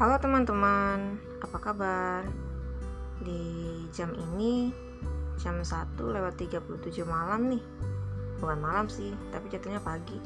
Halo teman-teman, apa kabar? Di jam ini jam 1 lewat 37 malam nih Bukan malam sih, tapi jatuhnya pagi